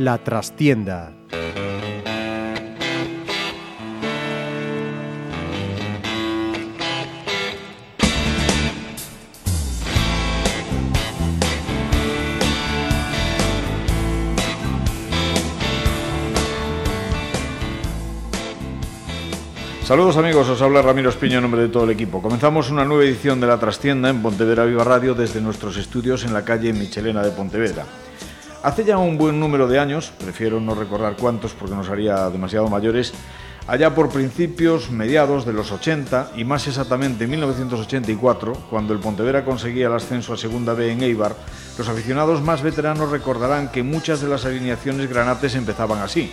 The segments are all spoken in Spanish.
La trastienda Saludos amigos, os habla Ramiro Espiño en nombre de todo el equipo. Comenzamos una nueva edición de La Trastienda en Pontevedra Viva Radio desde nuestros estudios en la calle Michelena de Pontevedra. Hace ya un buen número de años, prefiero no recordar cuántos porque nos haría demasiado mayores, allá por principios, mediados de los 80 y más exactamente en 1984, cuando el Pontevedra conseguía el ascenso a Segunda B en Eibar, los aficionados más veteranos recordarán que muchas de las alineaciones granates empezaban así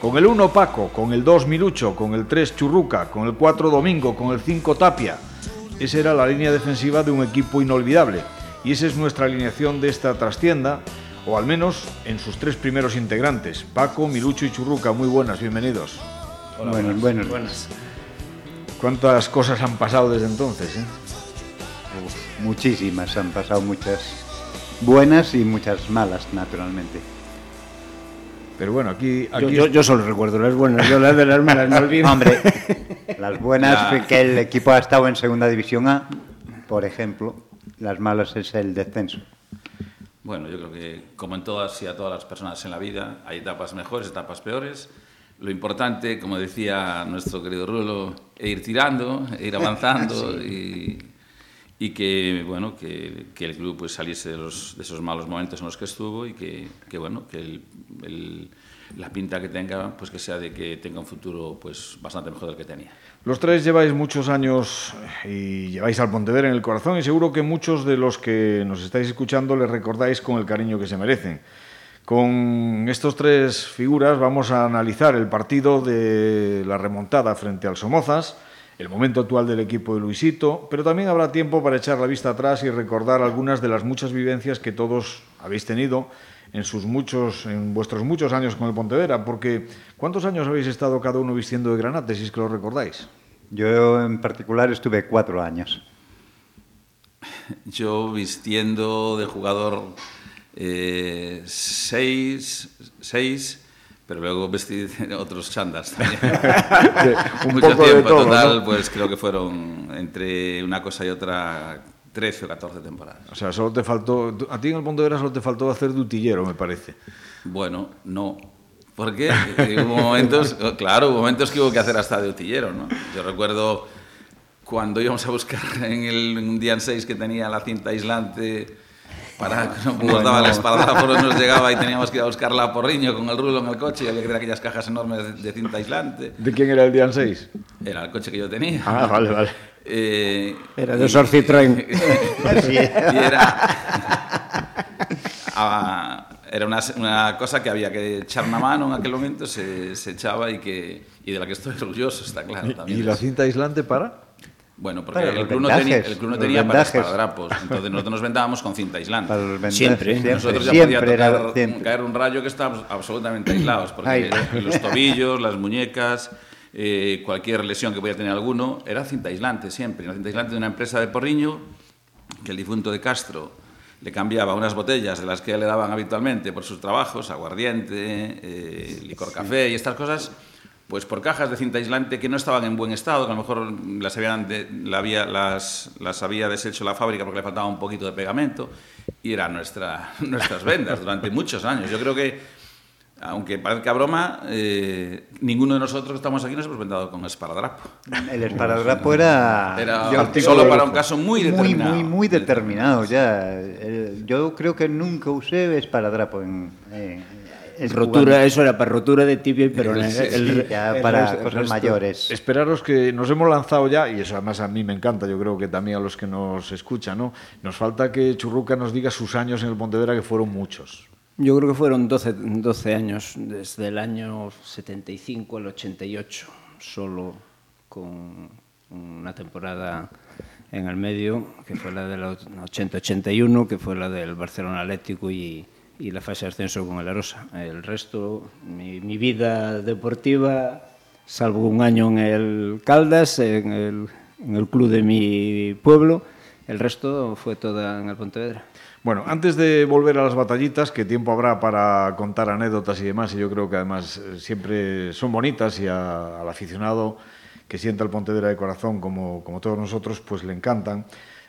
con el 1 Paco, con el 2 Milucho, con el 3 Churruca, con el 4 Domingo, con el 5 Tapia. Esa era la línea defensiva de un equipo inolvidable. Y esa es nuestra alineación de esta trastienda, o al menos en sus tres primeros integrantes, Paco, Milucho y Churruca. Muy buenas, bienvenidos. Hola, buenas, buenas. buenas. ¿Cuántas cosas han pasado desde entonces? Eh? muchísimas, han pasado muchas buenas y muchas malas, naturalmente. Pero bueno, aquí... Yo, solo recuerdo las buenas, yo las de las malas no olvido. Hombre, las buenas que el equipo ha estado en Segunda División A, por ejemplo, las malas es el descenso. Bueno, yo creo que como en todas y a todas las personas en la vida, hay etapas mejores, etapas peores. Lo importante, como decía nuestro querido Rulo, es ir tirando, e ir avanzando y, y, que, bueno, que, el club pues, saliese de, esos malos momentos en los que estuvo y que, que bueno, que el la pinta que tenga, pues que sea de que tenga un futuro pues bastante mejor del que tenía. Los tres lleváis muchos años y lleváis al Pontevedra en el corazón y seguro que muchos de los que nos estáis escuchando les recordáis con el cariño que se merecen. Con estos tres figuras vamos a analizar el partido de la remontada frente al Somozas, el momento actual del equipo de Luisito, pero también habrá tiempo para echar la vista atrás y recordar algunas de las muchas vivencias que todos habéis tenido en sus muchos, en vuestros muchos años con el Pontevedra, porque ¿cuántos años habéis estado cada uno vistiendo de granate, si es que lo recordáis? Yo en particular estuve cuatro años. Yo vistiendo de jugador eh, seis, seis, pero luego vestí otros chandas también. Un Mucho poco tiempo, de todo, total, pues creo que fueron entre una cosa y otra 13 o 14 temporadas. O sea, solo te faltó, a ti en el Pontevedra solo te faltó hacer de utillero, me parece. Bueno, no. Porque hubo momentos, claro, hubo momentos que hubo que hacer hasta de utillero, ¿no? Yo recuerdo cuando íbamos a buscar en, el, un día en 6 que tenía la cinta aislante para que no nos daba la espalda, por nos llegaba y teníamos que ir a buscarla a porriño con el rulo en el coche y había que tener aquellas cajas enormes de, cinta aislante. ¿De quién era el día 6? Era el coche que yo tenía. Ah, vale, vale. Eh, era de Sor Citroën. y era, ah, era una, una, cosa que había que echar una mano en aquel momento, se, se echaba y, que, y de la que estoy orgulloso, está claro. También ¿Y la cinta aislante para? Bueno, porque el club, no tenía, el club no tenía para esparadrapos, entonces nosotros nos vendábamos con cinta aislante. siempre, siempre, Nosotros ya siempre podía tocar, caer un rayo que estábamos absolutamente aislados, porque los tobillos, las muñecas, eh, cualquier lesión que podía tener alguno, era cinta aislante siempre. Una cinta aislante de una empresa de Porriño, que el difunto de Castro le cambiaba unas botellas de las que le daban habitualmente por sus trabajos, aguardiente, eh, licor café y estas cosas, pues por cajas de cinta aislante que no estaban en buen estado, que a lo mejor las, habían la había, las, las había deshecho la fábrica porque le faltaba un poquito de pegamento, y eran nuestra, nuestras vendas durante muchos años. Yo creo que aunque parezca broma, eh, ninguno de nosotros que estamos aquí nos hemos vendado con esparadrapo. El esparadrapo era, era solo para un caso muy determinado. Muy, muy, muy determinado ya. Yo creo que nunca usé esparadrapo en, rotura, eso era para rotura de tibia, pero ya para cosas mayores. Esperaros que nos hemos lanzado ya, y eso además a mí me encanta, yo creo que también a los que nos escuchan, ¿no? Nos falta que Churruca nos diga sus años en el Pontevedra, que fueron muchos. Yo creo que fueron 12, 12 años, desde el año 75 al 88, solo con una temporada en el medio, que fue la del 80-81, que fue la del Barcelona Atlético y, y la fase de ascenso con el Arosa. El resto, mi, mi vida deportiva, salvo un año en el Caldas, en el, en el club de mi pueblo, el resto fue toda en el Pontevedra. Bueno, antes de volver a las batallitas, que tiempo habrá para contar anécdotas y demás, y yo creo que además eh, siempre son bonitas y a, al aficionado que sienta el Pontevedra de corazón, como, como todos nosotros, pues le encantan.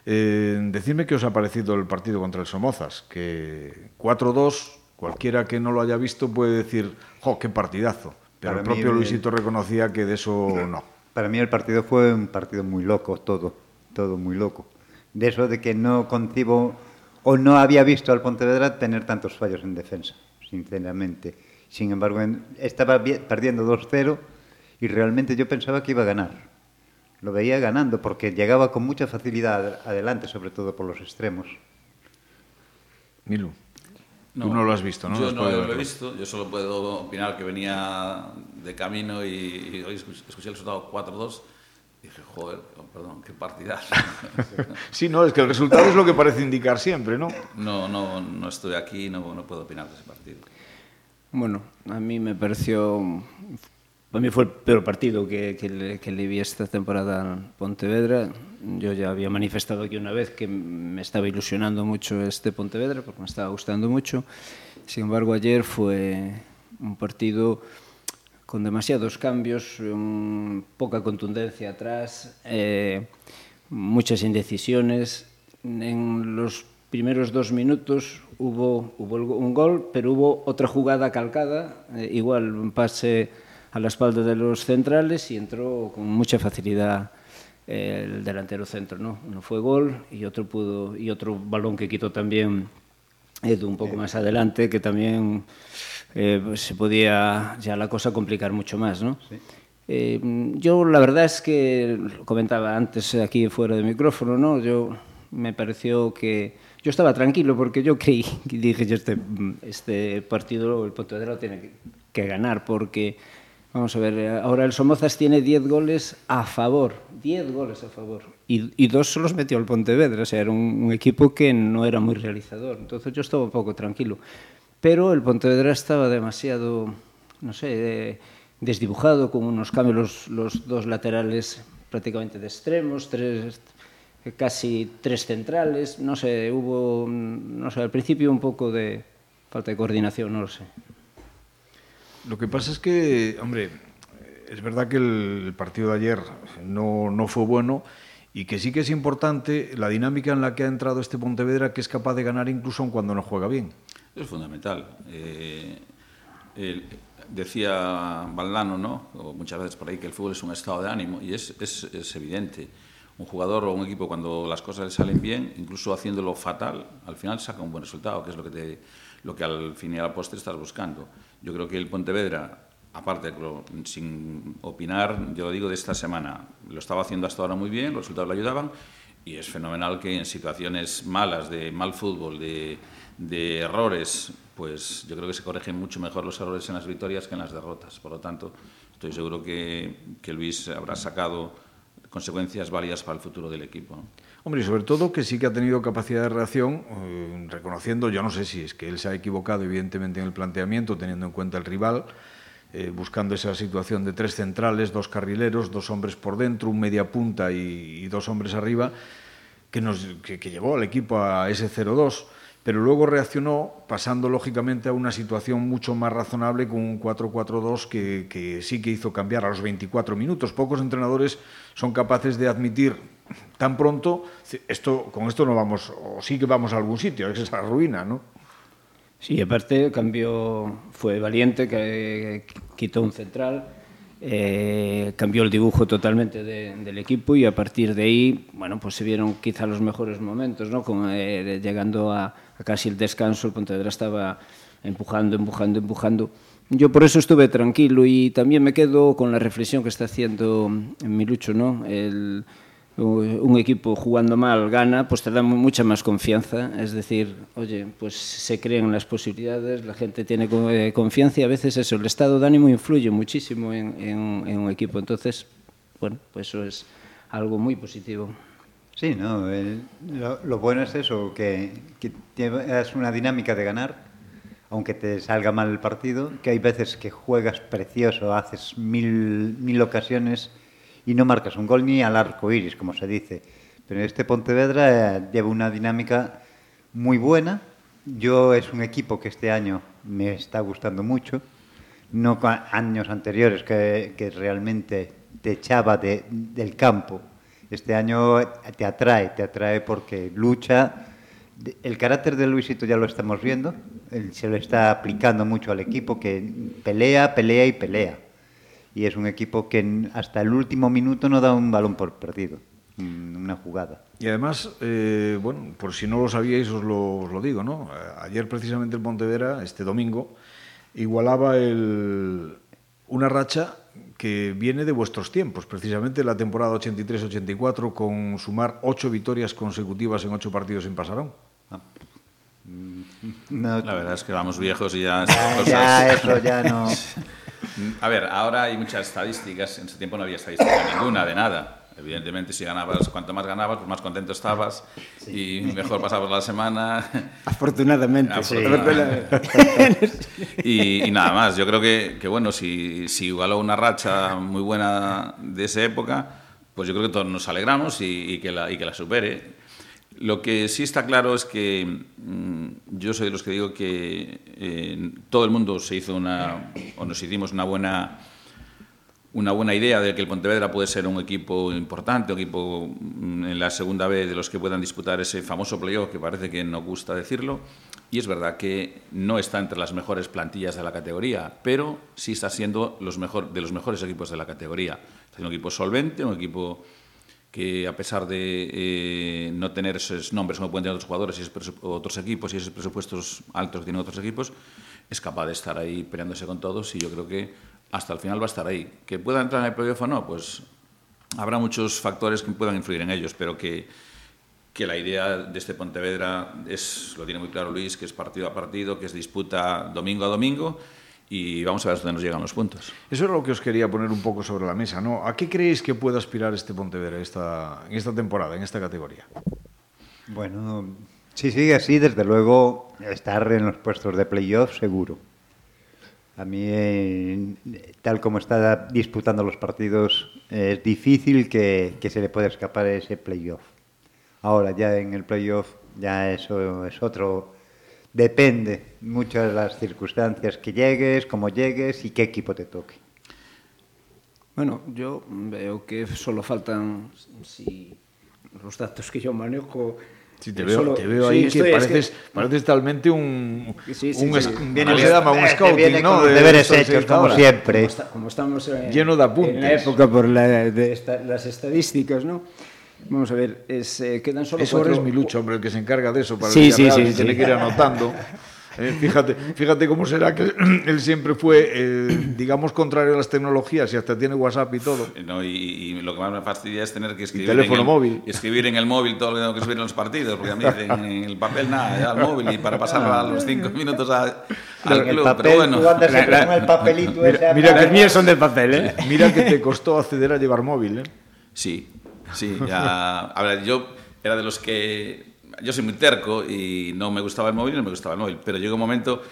Eh, decidme qué os ha parecido el partido contra el Somozas, que 4-2, cualquiera que no lo haya visto puede decir, ¡jo, qué partidazo! Pero Para el propio mí, Luisito reconocía que de eso no. Para mí el partido fue un partido muy loco, todo, todo muy loco. De eso de que no concibo o no había visto al Pontevedra tener tantos fallos en defensa, sinceramente. Sin embargo, estaba perdiendo 2-0 y realmente yo pensaba que iba a ganar. Lo veía ganando porque llegaba con mucha facilidad adelante, sobre todo por los extremos. Milu, tú no lo has visto, ¿no? Yo no lo he visto, yo solo puedo opinar que venía de camino y, y hoy escuché, el resultado 4-2 y dije, joder, oh, perdón, qué partidazo. Sí, no, es que el resultado es lo que parece indicar siempre, ¿no? no, no, no estoy aquí, no, no puedo opinar de ese partido. Bueno, a mí me pareció. Para mí foi o peor partido que, que, que le vi esta temporada en Pontevedra. Yo ya había manifestado aquí una vez que me estaba ilusionando mucho este Pontevedra porque me estaba gustando mucho. Sin embargo, ayer fue un partido con demasiados cambios, un, poca contundencia atrás, eh, muchas indecisiones. En los primeros dos minutos hubo, hubo un gol, pero hubo otra jugada calcada, eh, igual un pase a la espalda de los centrales y entró con mucha facilidad eh, el delantero centro, ¿no? Uno fue gol y otro pudo y otro balón que quitó también Edu un poco más adelante, que también eh, pues, se podía ya la cosa complicar mucho más, ¿no? Eh, yo la verdad es que lo comentaba antes aquí fuera de micrófono, ¿no? Yo me pareció que yo estaba tranquilo porque yo creí y dije yo este, este partido el Pontevedra lo tiene que, que ganar porque vamos a ver eh, ahora el Somozas tiene 10 goles a favor 10 goles a favor. Y, dos se los metió el Pontevedra o sea era un, un equipo que no era muy realizador. Entonces yo estaba un poco tranquilo. Pero el Pontevedra estaba demasiado no sé eh, desdibujado con unos cambios los, los dos laterales prácticamente de extremos tres casi tres centrales, no sé, hubo, mm, no sé, al principio un poco de falta de coordinación, no lo sé. Lo que pasa es que, hombre, es verdad que el partido de ayer no, no fue bueno y que sí que es importante la dinámica en la que ha entrado este Pontevedra, que es capaz de ganar incluso aun cuando no juega bien. Es fundamental. Eh, el- decía Valdano, ¿no? O muchas veces por ahí, que el fútbol es un estado de ánimo y es, es, es evidente. Un jugador o un equipo cuando las cosas le salen bien, incluso haciéndolo fatal, al final saca un buen resultado, que es lo que, te, lo que al fin y al postre estás buscando. Yo creo que el Pontevedra, aparte, sin opinar, yo lo digo de esta semana, lo estaba haciendo hasta ahora muy bien, los resultados le ayudaban y es fenomenal que en situaciones malas, de mal fútbol, de, errores, pues yo creo que se corrigen mucho mejor los errores en las victorias que en las derrotas. Por lo tanto, estoy seguro que, Luis habrá sacado consecuencias válidas para el futuro del equipo. Hombre, y sobre todo que sí que ha tenido capacidad de reacción, eh, reconociendo, yo no sé si es que él se ha equivocado evidentemente en el planteamiento, teniendo en cuenta el rival, eh, buscando esa situación de tres centrales, dos carrileros, dos hombres por dentro, un media punta y, dos hombres arriba, que, nos, que, llevó al equipo a ese 0-2 pero luego reaccionó pasando lógicamente a una situación mucho más razonable con un 4-4-2 que, que, sí que hizo cambiar a los 24 minutos. Pocos entrenadores son capaces de admitir tan pronto, esto, con esto no vamos, o sí que vamos a algún sitio, es esa ruina, ¿no? Sí, aparte cambió, fue valiente, que quitó un central, eh, cambió el dibujo totalmente de, del equipo y a partir de ahí, bueno, pues se vieron quizá los mejores momentos, ¿no? Con, eh, llegando a, a, casi el descanso, el Pontevedra estaba empujando, empujando, empujando. Yo por eso estuve tranquilo y también me quedo con la reflexión que está haciendo Milucho, ¿no? El, un equipo jugando mal gana, pues te da mucha más confianza. Es decir, oye, pues se creen las posibilidades, la gente tiene confianza y a veces eso, el estado de ánimo influye muchísimo en, un equipo. Entonces, bueno, pues eso es algo muy positivo. Sí, no, lo, bueno es eso, que, que tienes una dinámica de ganar aunque te salga mal el partido, que hay veces que juegas precioso, haces mil, mil ocasiones y no marcas un gol ni al arco iris, como se dice. Pero este Pontevedra eh, lleva una dinámica muy buena. Yo es un equipo que este año me está gustando mucho, no años anteriores que, que realmente te echaba de, del campo. Este año te atrae, te atrae porque lucha. El carácter de Luisito ya lo estamos viendo, se lo está aplicando mucho al equipo que pelea, pelea y pelea. Y es un equipo que hasta el último minuto no da un balón por perdido, una jugada. Y además, eh, bueno, por si no lo sabíais, os lo, os lo digo, ¿no? Ayer precisamente el Pontevedra, este domingo, igualaba el, una racha que viene de vuestros tiempos, precisamente la temporada 83-84, con sumar ocho victorias consecutivas en ocho partidos en Pasarón. Ah. No, la verdad es que vamos viejos y ya... Ya, ya eso ya no... A ver, ahora hay muchas estadísticas, en ese tiempo no había estadística ninguna, de nada. Evidentemente, si ganabas, cuanto más ganabas, pues más contento estabas sí. y mejor pasabas la semana. Afortunadamente, Afortunadamente. Sí. y, y, nada más, yo creo que, que bueno, si, si igualó una racha muy buena de esa época, pues yo creo que todos nos alegramos y, y, que, la, y que la supere. Lo que sí está claro es que mmm, yo soy de los que digo que eh, todo el mundo se hizo una, o nos hicimos una buena una buena idea de que el Pontevedra puede ser un equipo importante, un equipo en la segunda vez de los que puedan disputar ese famoso playoff que parece que no gusta decirlo. Y es verdad que no está entre las mejores plantillas de la categoría, pero sí está siendo los mejor, de los mejores equipos de la categoría. Es un equipo solvente, un equipo que a pesar de eh, no tener esos nombres como pueden tener otros jugadores y otros equipos y esos presupuestos altos que tienen otros equipos, es capaz de estar ahí peleándose con todos y yo creo que hasta el final va a estar ahí. ¿Que pueda entrar en el playoff o no? Pues habrá muchos factores que puedan influir en ellos, pero que, que la idea de este Pontevedra es, lo tiene muy claro Luis, que es partido a partido, que es disputa domingo a domingo y vamos a ver dónde nos llegan los puntos. Eso es lo que os quería poner un poco sobre la mesa, ¿no? ¿A qué creéis que puede aspirar este Pontevedra esta, en esta temporada, en esta categoría? Bueno, si sigue así, desde luego estar en los puestos de playoff seguro. A mí, eh, tal como está disputando los partidos, eh, es difícil que, que, se le pueda escapar ese playoff. Ahora, ya en el playoff, ya eso es otro. Depende mucho de las circunstancias que llegues, cómo llegues y qué equipo te toque. Bueno, yo veo que solo faltan, si los datos que yo manejo, Sí, te veo, Solo, te veo ahí sí, que, pareces, que pareces talmente un, sí, sí, un, sí, viene, se llama? un scouting, ¿no? De, deberes hechos, como siempre. Como, está, como estamos en, Lleno de apuntes. en la época por la, de esta, las estadísticas, ¿no? Vamos a ver, es, eh, quedan solo eso cuatro... es mi lucha, hombre, el que se encarga de eso para sí, el sí, Real, sí, tiene que ir anotando. Eh, fíjate, fíjate cómo será que él siempre fue, eh, digamos, contrario a las tecnologías y hasta tiene WhatsApp y todo. No, y, y, lo que más me fastidia es tener que escribir, y teléfono en el, móvil. escribir en el móvil todo lo que tengo que escribir en los partidos, porque a mí en el papel nada, ya al móvil y para pasarlo a los cinco minutos a, al club. El papel, pero bueno, el papelito mira, ese mira que Los míos son de papel, ¿eh? Mira que te costó acceder a llevar móvil, ¿eh? Sí, sí, ya. A ver, yo era de los que. Yo soy muy terco y no me gustaba el móvil, no me gustaba el móvil, pero llegó un momento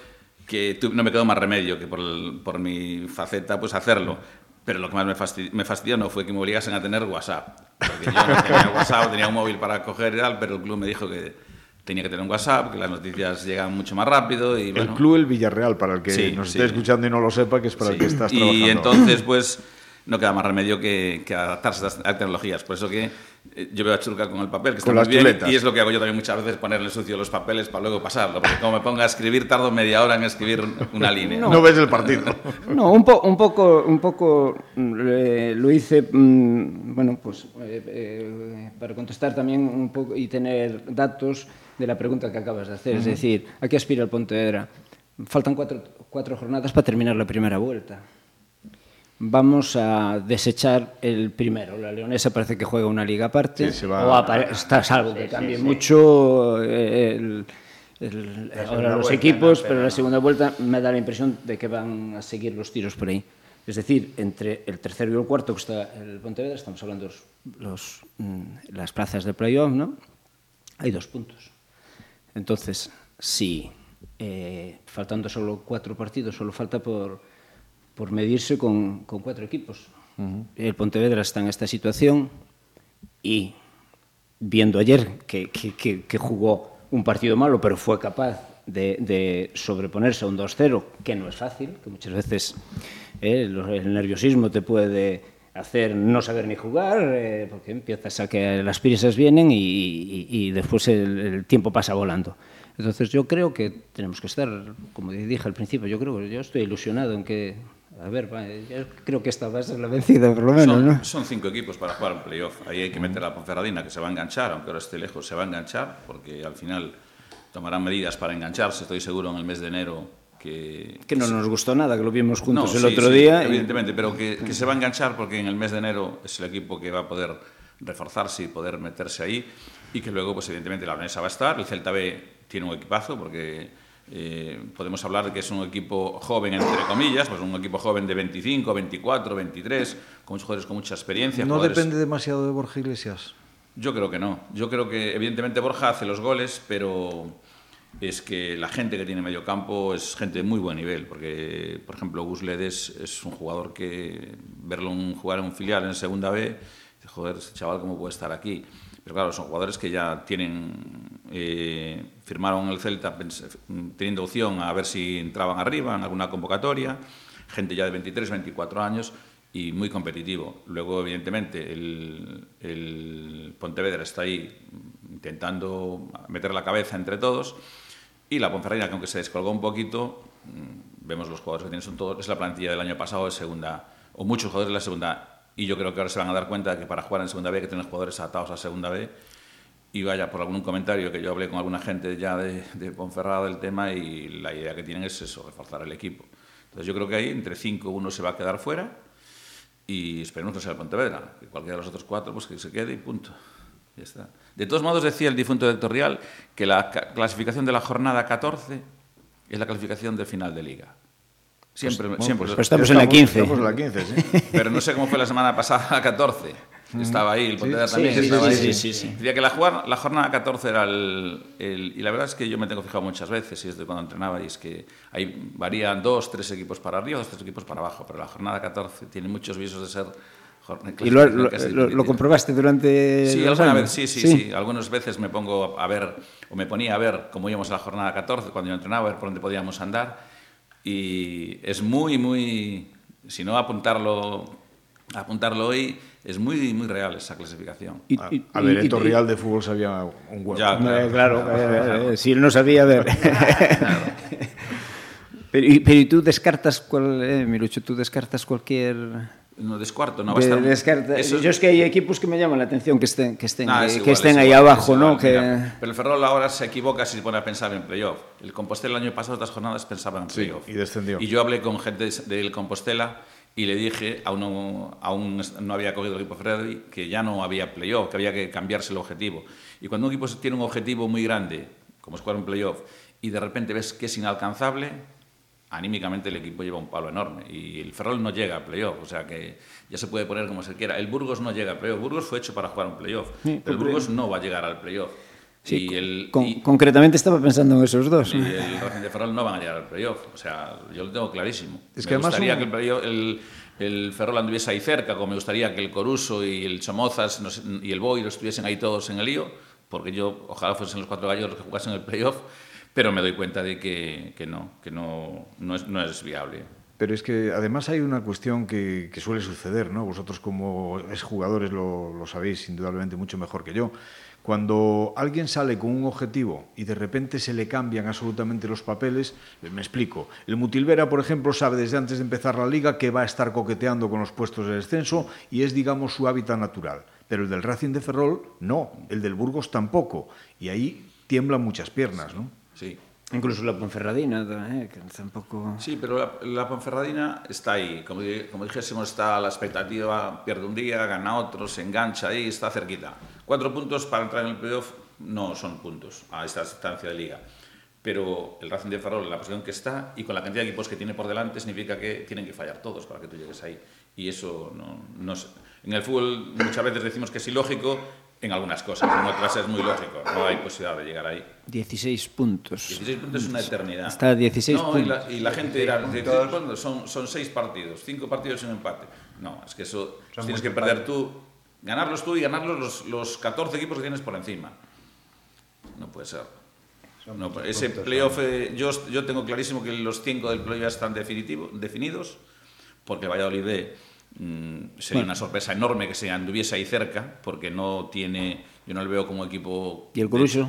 que no me quedó más remedio que por, el, por mi faceta pues hacerlo. Pero lo que más me fastidió, me fastidió, no fue que me obligasen a tener WhatsApp. Porque yo no tenía WhatsApp, tenía un móvil para coger y tal, pero el club me dijo que tenía que tener un WhatsApp, que las noticias llegan mucho más rápido. Y, bueno, el club El Villarreal, para el que sí, nos sí. esté escuchando y no lo sepa, que es para sí. el que estás trabajando. Y entonces, pues, no queda más remedio que, que adaptarse a estas tecnologías. Por eso que eh, yo veo a Churca con el papel, que está muy las bien, chuletas. y es lo que hago yo también muchas veces, ponerle sucio los papeles para luego pasarlo, porque como me ponga a escribir, tardo media hora en escribir una línea. No, no ves el partido. No, un, po, un poco, un poco eh, lo hice, mmm, bueno, pues eh, eh, para contestar también un poco y tener datos de la pregunta que acabas de hacer, uh -huh. es decir, ¿a qué aspira el Pontevedra? Faltan cuatro, cuatro jornadas para terminar la primera vuelta vamos a desechar el primero. La Leonesa parece que juega una liga aparte, sí, va... o está salvo que cambie sí, sí, mucho el, el, ahora los equipos, no, pero la segunda vuelta me da la impresión de que van a seguir los tiros por ahí. Es decir, entre el tercero y el cuarto que está el Pontevedra, estamos hablando de los, los, mm, las plazas de playoff, ¿no? Hay dos puntos. Entonces, si eh, faltando solo cuatro partidos, solo falta por, por medirse con, con cuatro equipos. Uh -huh. El Pontevedra está en esta situación y viendo ayer que, que, que, que jugó un partido malo, pero fue capaz de, de sobreponerse a un 2-0, que no es fácil, que muchas veces eh, el nerviosismo te puede hacer no saber ni jugar, eh, porque empiezas a que las prisas vienen y, y, y después el, el, tiempo pasa volando. Entonces yo creo que tenemos que estar, como dije al principio, yo creo que yo estoy ilusionado en que, a ver, yo creo que esta va a ser la vencida por lo menos, son, ¿no? Son cinco equipos para jugar un playoff. Ahí hay que meter a la Ponferradina, que se va a enganchar, aunque ahora esté lejos, se va a enganchar, porque al final tomarán medidas para engancharse, estoy seguro, en el mes de enero que, que no nos gustó nada, que lo vimos juntos no, el sí, otro sí, día. Evidentemente, y... pero que, que, se va a enganchar porque en el mes de enero es el equipo que va a poder reforzarse y poder meterse ahí y que luego, pues evidentemente, la Leonesa va a estar, el Celta B tiene un equipazo porque eh, podemos hablar de que es un equipo joven, entre comillas, pues un equipo joven de 25, 24, 23, con muchos jugadores con mucha experiencia. ¿No jugadores... depende demasiado de Borja Iglesias? Yo creo que no. Yo creo que, evidentemente, Borja hace los goles, pero es que la gente que tiene medio campo es gente de muy buen nivel, porque, por ejemplo, Gus Ledes es un jugador que verlo un, jugar en un filial en segunda B, joder, ese chaval cómo puede estar aquí. Pero claro, son jugadores que ya tienen, eh, firmaron el Celta teniendo opción a ver si entraban arriba en alguna convocatoria, gente ya de 23, 24 años y muy competitivo. Luego, evidentemente, el, el Pontevedra está ahí intentando meter la cabeza entre todos y la Ponferradina, que aunque se descolgó un poquito, vemos los jugadores que tienen, son todos, es la plantilla del año pasado de segunda, o muchos jugadores de la segunda y yo creo que ahora se van a dar cuenta de que para jugar en segunda B hay que tener jugadores atados a segunda B y vaya por algún comentario que yo hablé con alguna gente ya de, de Ponferrada del tema y la idea que tienen es eso, reforzar el equipo. Entonces yo creo que ahí entre cinco uno se va a quedar fuera y esperemos que sea el Pontevedra, que cualquiera de los otros cuatro pues que se quede y punto. Ya está. De todos modos decía el difunto editorial que la clasificación de la jornada 14 es la clasificación de final de liga. Siempre, pues, siempre. Pues, pues estamos, estamos, en la 15. Estamos en la 15, sí. Pero no sé cómo fue la semana pasada, la 14. Estaba ahí, el Pontevedra sí, también sí, estaba sí, ahí. Sí, sí, sí. Decía que la, jugar, la jornada 14 era el, el, Y la verdad es que yo me tengo fijado muchas veces, y desde cuando entrenaba, y es que ahí varían dos, tres equipos para arriba, dos, tres equipos para abajo, pero la jornada 14 tiene muchos visos de ser ¿Y lo, lo, lo, lo, comprobaste durante Sí, alguna vez, sí, sí, sí, sí, Algunas veces me pongo a ver, o me ponía a ver cómo íbamos a la jornada 14, cuando yo entrenaba, a ver por dónde podíamos andar. Y es muy, muy, si no apuntarlo, apuntarlo hoy, es muy, muy real esa clasificación. Y, y, a, ver, el Torreal de fútbol sabía un huevo. Ya, claro, claro, claro. Eh, si él no sabía, a ver. claro. pero, y, pero, ¿y tú descartas, cuál, eh, Mirucho, tú descartas cualquier no descuarto, no va a estar... Descarta. Eso... Yo es que hay equipos que me llaman la atención que estén, que estén, ah, que igual, estén ahí igual, abajo, ¿no? Que... Mira, pero el Ferrol ahora se equivoca si se pone a pensar en playoff. El Compostela el año pasado, estas jornadas, pensaba en playoff. Sí, y descendió. Y yo hablé con gente del Compostela y le dije, aún aún no había cogido el equipo Freddy, que ya no había playoff, que había que cambiarse el objetivo. Y cuando un equipo tiene un objetivo muy grande, como es jugar un playoff, y de repente ves que es inalcanzable, anímicamente el equipo lleva un palo enorme y el Ferrol no llega a playoff, o sea que ya se puede poner como se quiera. El Burgos no llega a playoff, Burgos fue hecho para jugar un playoff, sí, pero el Burgos no va a llegar al playoff. Sí, y el, con, y, concretamente estaba pensando en esos dos. Y el Racing de Ferrol no van a llegar al playoff, o sea, yo lo tengo clarísimo. Es me que gustaría un... que el, playoff, el, el Ferrol anduviese ahí cerca, como me gustaría que el Coruso y el Somozas no, y el Boiro estuviesen ahí todos en el lío, porque yo ojalá fuesen los cuatro gallos los que jugasen el playoff, pero me doy cuenta de que, que no, que no, no, es, no es viable. Pero es que además hay una cuestión que, que suele suceder, ¿no? Vosotros como exjugadores lo, lo sabéis indudablemente mucho mejor que yo. Cuando alguien sale con un objetivo y de repente se le cambian absolutamente los papeles, me explico. El Mutilvera, por ejemplo, sabe desde antes de empezar la liga que va a estar coqueteando con los puestos de descenso y es, digamos, su hábitat natural. Pero el del Racing de Ferrol, no. El del Burgos tampoco. Y ahí tiemblan muchas piernas, ¿no? Sí. Incluso la Ponferradina, eh, que tampoco... Sí, pero la, la, Ponferradina está ahí. Como, como dijésemos, está a la expectativa, pierde un día, gana otro, se engancha ahí, está cerquita. Cuatro puntos para entrar en el playoff no son puntos a esta distancia de liga. Pero el Racing de Ferrol, en la posición que está y con la cantidad de equipos que tiene por delante, significa que tienen que fallar todos para que tú llegues ahí. Y eso no, no es... En el fútbol muchas veces decimos que es ilógico, en algunas cosas, en otras es muy lógico, no hay posibilidad de llegar ahí. 16 puntos. 16 puntos es una eternidad. Está a 16 no, puntos. Y la, y la gente dirá, 16 puntos son, son 6 partidos, 5 partidos y un empate. No, es que eso Son tienes que perder tú, ganarlos tú y ganarlos los, los 14 equipos que tienes por encima. No puede ser. Son No, ese puntos, playoff, eh, yo, yo tengo clarísimo que los 5 del playoff ya están definitivo, definidos, porque Valladolid B, mm, sería Bueno. una sorpresa enorme que se anduviese ahí cerca, porque no tiene, yo no le veo como equipo... ¿Y el de- Coruso?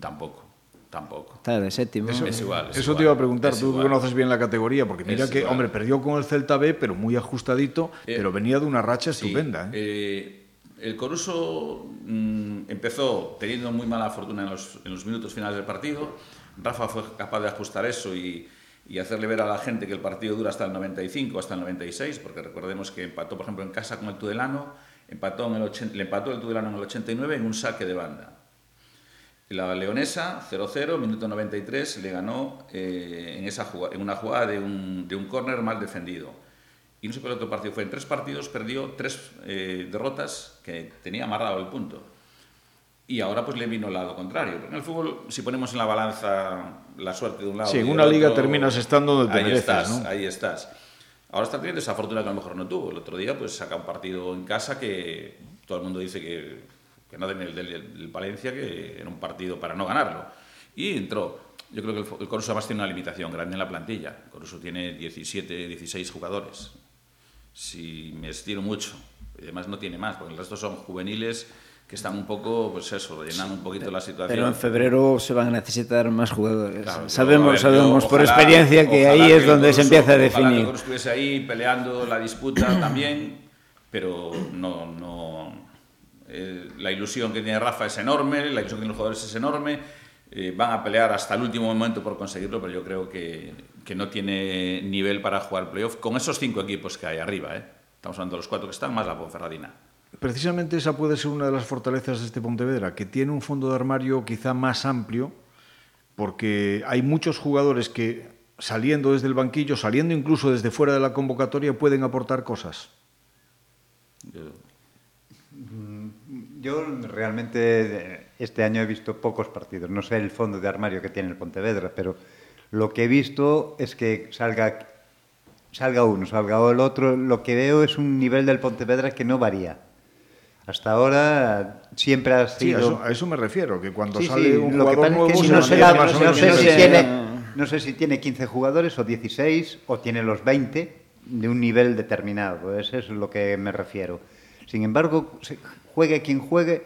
Tampoco, tampoco. Está de séptimo. Eso, Es igual, es eso igual, te iba a preguntar, tú igual. conoces bien la categoría, porque mira Es que, igual. hombre, perdió con el Celta B, pero muy ajustadito, Eh, pero venía de una racha Sí, estupenda. ¿eh? eh, el Coruso mm, empezó teniendo muy mala fortuna en los, en los minutos finales del partido. Rafa fue capaz de ajustar eso y, y hacerle ver a la gente que el partido dura hasta el 95, hasta el 96, porque recordemos que empató, por ejemplo, en casa con el Tudelano, empató en el 80 le empató el Tudelano en el 89 en un saque de banda. La Leonesa, 0-0, minuto 93, le ganó eh, en, una jugada de un, de córner mal defendido. Y no sé cuál otro partido fue. En tres partidos perdió tres eh, derrotas que tenía amarrado el punto. Y ahora pues le vino el lado contrario. Porque en el fútbol, si ponemos en la balanza la suerte de un lado Sí, en del una liga otro, terminas estando donde te ahí mereces, estás, ¿no? Ahí estás. Ahora está teniendo esa fortuna que a lo mejor no tuvo. El otro día pues saca un partido en casa que todo el mundo dice que, que no den el del, del Valencia, que era un partido para no ganarlo. Y entró. Yo creo que el, el Coruso además tiene una limitación grande en la plantilla. El Coruso tiene 17, 16 jugadores. Si me estiro mucho, y además no tiene más, porque el resto son juveniles que están un poco, pues eso, rellenando un poquito la situación. Pero en febrero se van a necesitar más jugadores. Claro, sabemos ver, sabemos yo por ojalá- experiencia que ahí es donde se empieza a Ojalá que definir. Estuviese ahí peleando la disputa también, pero no, no. eh, la ilusión que tiene Rafa es enorme, la ilusión que tienen los jugadores es enorme. eh, van a pelear hasta el último momento por conseguirlo, pero yo creo que, que no tiene nivel para jugar playoff con esos cinco equipos que hay arriba. ¿eh? Estamos hablando de los cuatro que están, más la Ponferradina. Precisamente esa puede ser una de las fortalezas de este Pontevedra, que tiene un fondo de armario quizá más amplio, porque hay muchos jugadores que saliendo desde el banquillo, saliendo incluso desde fuera de la convocatoria, pueden aportar cosas. Yo- Yo realmente eh, este año he visto pocos partidos. No sé el fondo de armario que tiene el Pontevedra, pero lo que he visto es que salga, salga uno, salga el otro. Lo que veo es un nivel del Pontevedra que no varía. Hasta ahora siempre ha Sí, a sido... eso, a eso me refiero, que cuando Sí, sale sí, un lo que jugador pasa nuevo es que se no sé, la- no si tiene, no sé si tiene 15 jugadores o 16 o tiene los 20 de un nivel determinado. Eso es lo que me refiero. Sin embargo, juegue quien juegue,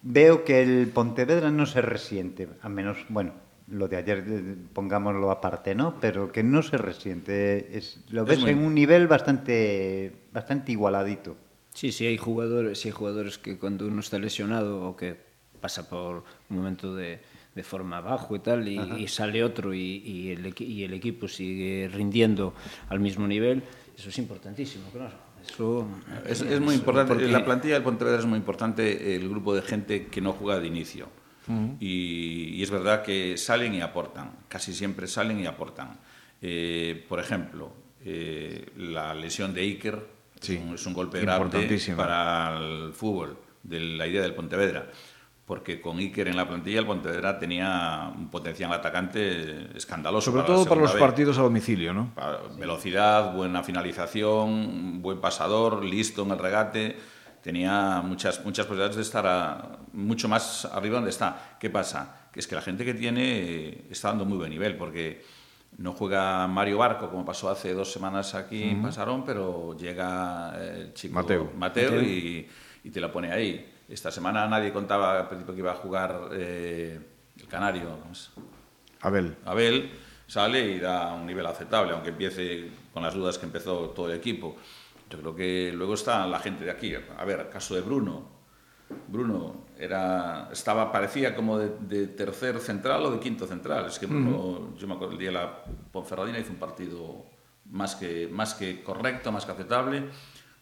veo que el Pontevedra no se resiente, a menos, bueno, lo de ayer eh, pongámoslo aparte, ¿no? Pero que no se resiente. Es, lo Es ves muy- en un nivel bastante, bastante igualadito. Sí, sí, hay jugadores, sí hay jugadores que cuando uno está lesionado o que pasa por un momento de, de forma bajo y tal, y, y sale otro y, y el, y el equipo sigue rindiendo al mismo nivel, eso es importantísimo, claro. Eso, Es, es muy importante, porque- en la plantilla del Pontevedra es muy importante el grupo de gente que no juega de inicio. y, y es verdad que salen y aportan, casi siempre salen y aportan. Eh, por ejemplo, eh, la lesión de Iker Sí, es, un, es un golpe grave para el fútbol, de la idea del Pontevedra. Porque con Iker en la plantilla, el Pontevedra tenía un potencial atacante escandaloso. Sobre la todo para los B. partidos a domicilio, ¿no? Para Velocidad, buena finalización, buen pasador, listo en el regate. Tenía muchas, muchas posibilidades de estar a- mucho más arriba donde está. ¿Qué pasa? Que es que la gente que tiene está dando muy buen nivel, porque no juega Mario Barco, como pasó hace dos semanas aquí en Pasarón, pero llega eh, el chico Mateo. Mateo, Y, y te la pone ahí. Esta semana nadie contaba al principio que iba a jugar eh, el Canario. Abel. Abel sale y da un nivel aceptable, aunque empiece con las dudas que empezó todo el equipo. Yo creo que luego está la gente de aquí. A ver, caso de Bruno. Bruno era estaba parecía como de, de tercer central o de quinto central. Es que Bruno, yo me acuerdo el día de la Ponferradina hizo un partido más que más que correcto, más que aceptable,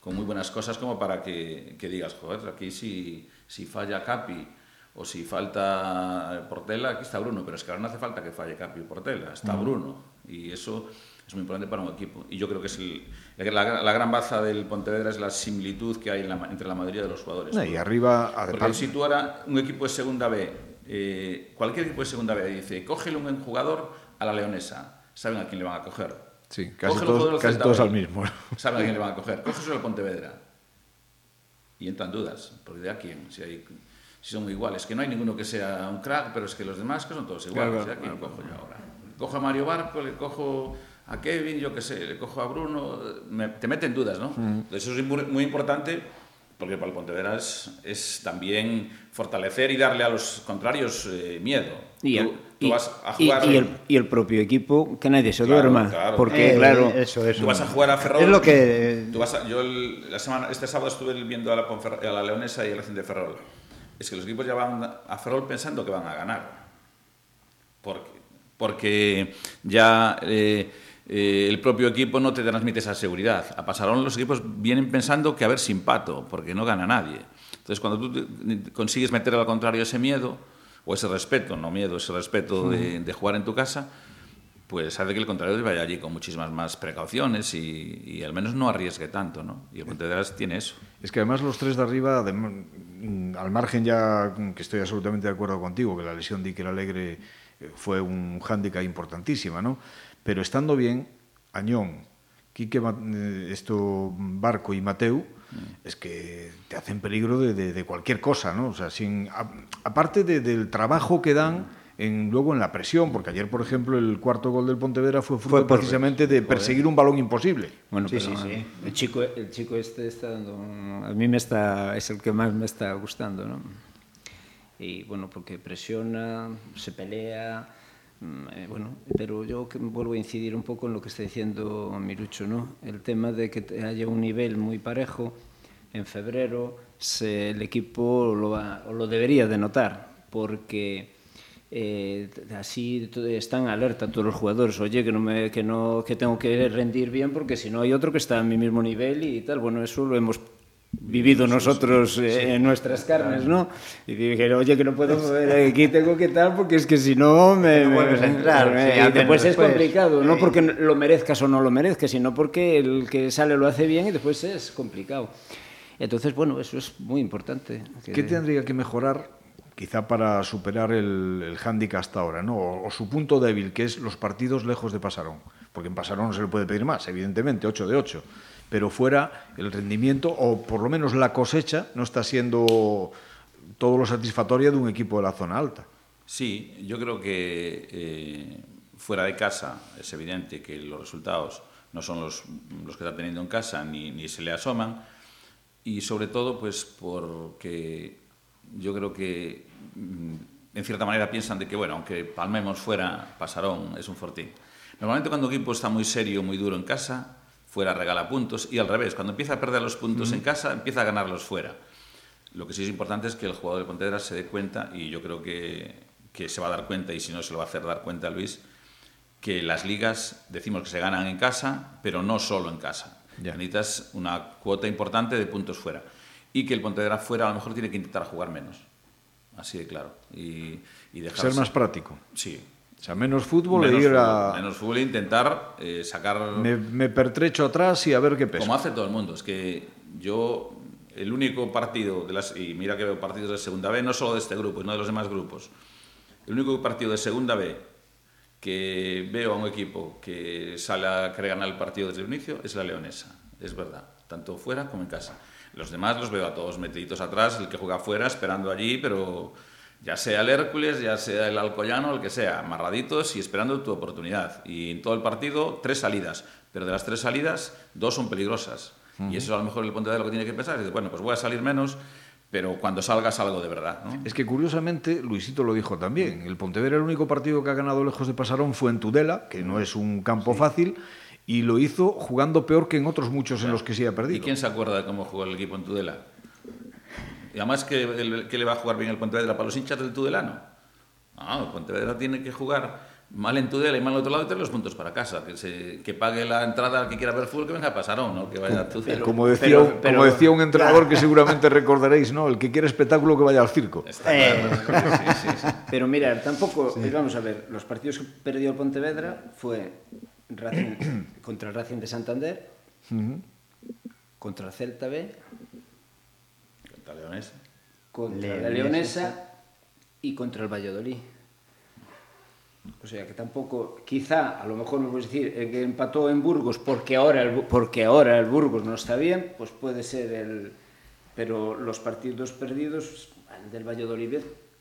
con muy buenas cosas como para que, que digas, joder, aquí si si falla Capi o si falta Portela, aquí está Bruno, pero es que ahora no hace falta que falle Capi o Portela, está. Bruno y eso es muy importante para un equipo. Y yo creo que es el, la, la, gran baza del Pontevedra es la similitud que hay en la, entre la mayoría de los jugadores. No, y arriba, Porque si tú ahora un equipo de segunda B, eh, cualquier equipo de segunda B dice, cógele un jugador a la leonesa, saben a quién le van a coger. Sí, casi todos, casi todos al mismo. Saben a quién le van a coger. Cógeselo al Pontevedra. Y entran dudas, porque de a quién, si, hay, si son iguales. Que no hay ninguno que sea un crack, pero es que los demás que son todos iguales. Claro, ¿a quién cojo yo ahora? Cojo a Mario Barco, le cojo a Kevin, yo qué sé, le cojo a Bruno, me, te meten dudas, ¿no? Mm. Eso es muy, muy, importante porque para el Pontevedra es, es, también fortalecer y darle a los contrarios eh, miedo. Y el, tú, tú y, vas a jugar... Y, el, y, el, propio equipo, que nadie se duerma. Claro, porque, eh, claro, eso, eso. Tú vas a jugar a Ferrol... Es lo que... Tú vas a, yo el, la semana, este sábado estuve viendo a la, a la Leonesa y el Racing de Ferrol. Es que los equipos ya van a Ferrol pensando que van a ganar. Porque, porque ya... Eh, eh, el propio equipo no te transmite esa seguridad. A Pasarón los equipos vienen pensando que a ver sin pato, porque no gana nadie. Entonces, cuando tú consigues meter al contrario ese miedo, o ese respeto, no miedo, ese respeto de, de jugar en tu casa, pues hace que el contrario vaya allí con muchísimas más precauciones y, y al menos no arriesgue tanto, ¿no? Y el Pontevedras tiene eso. Es que además los tres de arriba, de, al margen ya que estoy absolutamente de acuerdo contigo, que la lesión de Iker Alegre eh, fue un hándicap importantísima, ¿no? Pero estando bien, Añón, Quique, eh, esto, Barco y Mateu, mm. es que te hacen peligro de, de, de cualquier cosa, ¿no? O sea, sin, a, aparte de, del trabajo que dan mm. en, luego en la presión, porque ayer, por ejemplo, el cuarto gol del Pontevedra fue, fruto fue precisamente de perseguir un balón imposible. Bueno, sí, pero, sí, sí. El chico, el chico este está dando, a mí me está, es el que más me está gustando, ¿no? Y bueno, porque presiona, se pelea eh, bueno, pero yo vuelvo a incidir un poco en lo que está diciendo Mirucho, ¿no? El tema de que haya un nivel muy parejo en febrero, el equipo lo, va, lo debería de notar, porque eh, así están alerta todos los jugadores, oye, que, no me, que, no, que tengo que rendir bien porque si no hay otro que está a mi mismo nivel y tal. Bueno, eso lo hemos vivido nosotros eh, en nuestras carnes, ¿no? Y dije, oye, que no puedo mover, aquí tengo que tal, porque es que si no me... No vuelves a entrar. Me, sí, y después, después es complicado, no porque lo merezcas o no lo merezcas, sino porque el que sale lo hace bien y después es complicado. Entonces, bueno, eso es muy importante. Que... ¿Qué tendría que mejorar quizá para superar el, el hándicap hasta ahora, ¿no? O, o, su punto débil, que es los partidos lejos de Pasarón. Porque en Pasarón no se le puede pedir más, evidentemente, 8 de 8 pero fuera el rendimiento o por lo menos la cosecha no está siendo todo lo satisfactoria de un equipo de la zona alta. Sí, yo creo que eh, fuera de casa es evidente que los resultados no son los, los que está teniendo en casa ni, ni se le asoman y sobre todo pues porque yo creo que mm, en cierta manera piensan de que bueno, aunque palmemos fuera, Pasarón es un fortín. Normalmente cuando un equipo está muy serio, muy duro en casa, fuera regala puntos y al revés, cuando empieza a perder los puntos en casa, empieza a ganarlos fuera. Lo que sí es importante es que el jugador de Pontevedra se dé cuenta, y yo creo que, que, se va a dar cuenta, y si no se lo va a hacer dar cuenta Luis, que las ligas decimos que se ganan en casa, pero no solo en casa. Ya. Necesitas una cuota importante de puntos fuera. Y que el Pontevedra fuera a lo mejor tiene que intentar jugar menos. Así de claro. Y, y dejarse... Ser más práctico. Sí, o sea, menos fútbol menos e ir fútbol, a... Menos fútbol e intentar eh, sacar... Me, me, pertrecho atrás y a ver qué pesa. Como hace todo el mundo. Es que yo, el único partido, de las, y mira que veo partidos de segunda B, no solo de este grupo, sino de los demás grupos, el único partido de segunda B que veo a un equipo que sale a querer ganar el partido desde el inicio es la Leonesa. Es verdad, tanto fuera como en casa. Los demás los veo a todos metiditos atrás, el que juega fuera esperando allí, pero ya sea el Hércules, ya sea el Alcoyano, el que sea, amarraditos y esperando tu oportunidad. Y en todo el partido, tres salidas, pero de las tres salidas, dos son peligrosas. Uh -huh. Y eso es a lo mejor el punto de lo que tiene que pensar. Es, bueno, pues voy a salir menos, pero cuando salga salgo de verdad. ¿no? Es que curiosamente, Luisito lo dijo también, el Pontevedra el único partido que ha ganado lejos de Pasarón fue en Tudela, que no es un campo sí. fácil, y lo hizo jugando peor que en otros muchos claro. en los que sí ha perdido. ¿Y quién se acuerda de cómo jugó el equipo en Tudela? Y además, que, el, que le va a jugar bien el Pontevedra para los hinchas del Tudelano? No, el Pontevedra tiene que jugar mal en Tudela y mal en otro lado y tener los puntos para casa. Que, se, que pague la entrada al que quiera ver fútbol, que venga a Pasarón, ¿no? Que vaya a Tudela. Como decía, pero, pero, como decía un entrenador que seguramente recordaréis, ¿no? El que quiere espectáculo, que vaya al circo. Eh, sí, sí, sí. Pero mira, tampoco, vamos a ver, los partidos que perdió el Pontevedra fue Racing, contra el Racing de Santander, contra el Celta B, Contra Leonesa. contra la Leonesa. Y contra el Valladolid. O sea que tampoco, quizá, a lo mejor me puedes decir eh, que empató en Burgos porque ahora el, porque ahora el Burgos no está bien, pues puede ser el. Pero los partidos perdidos, el del Valladolid,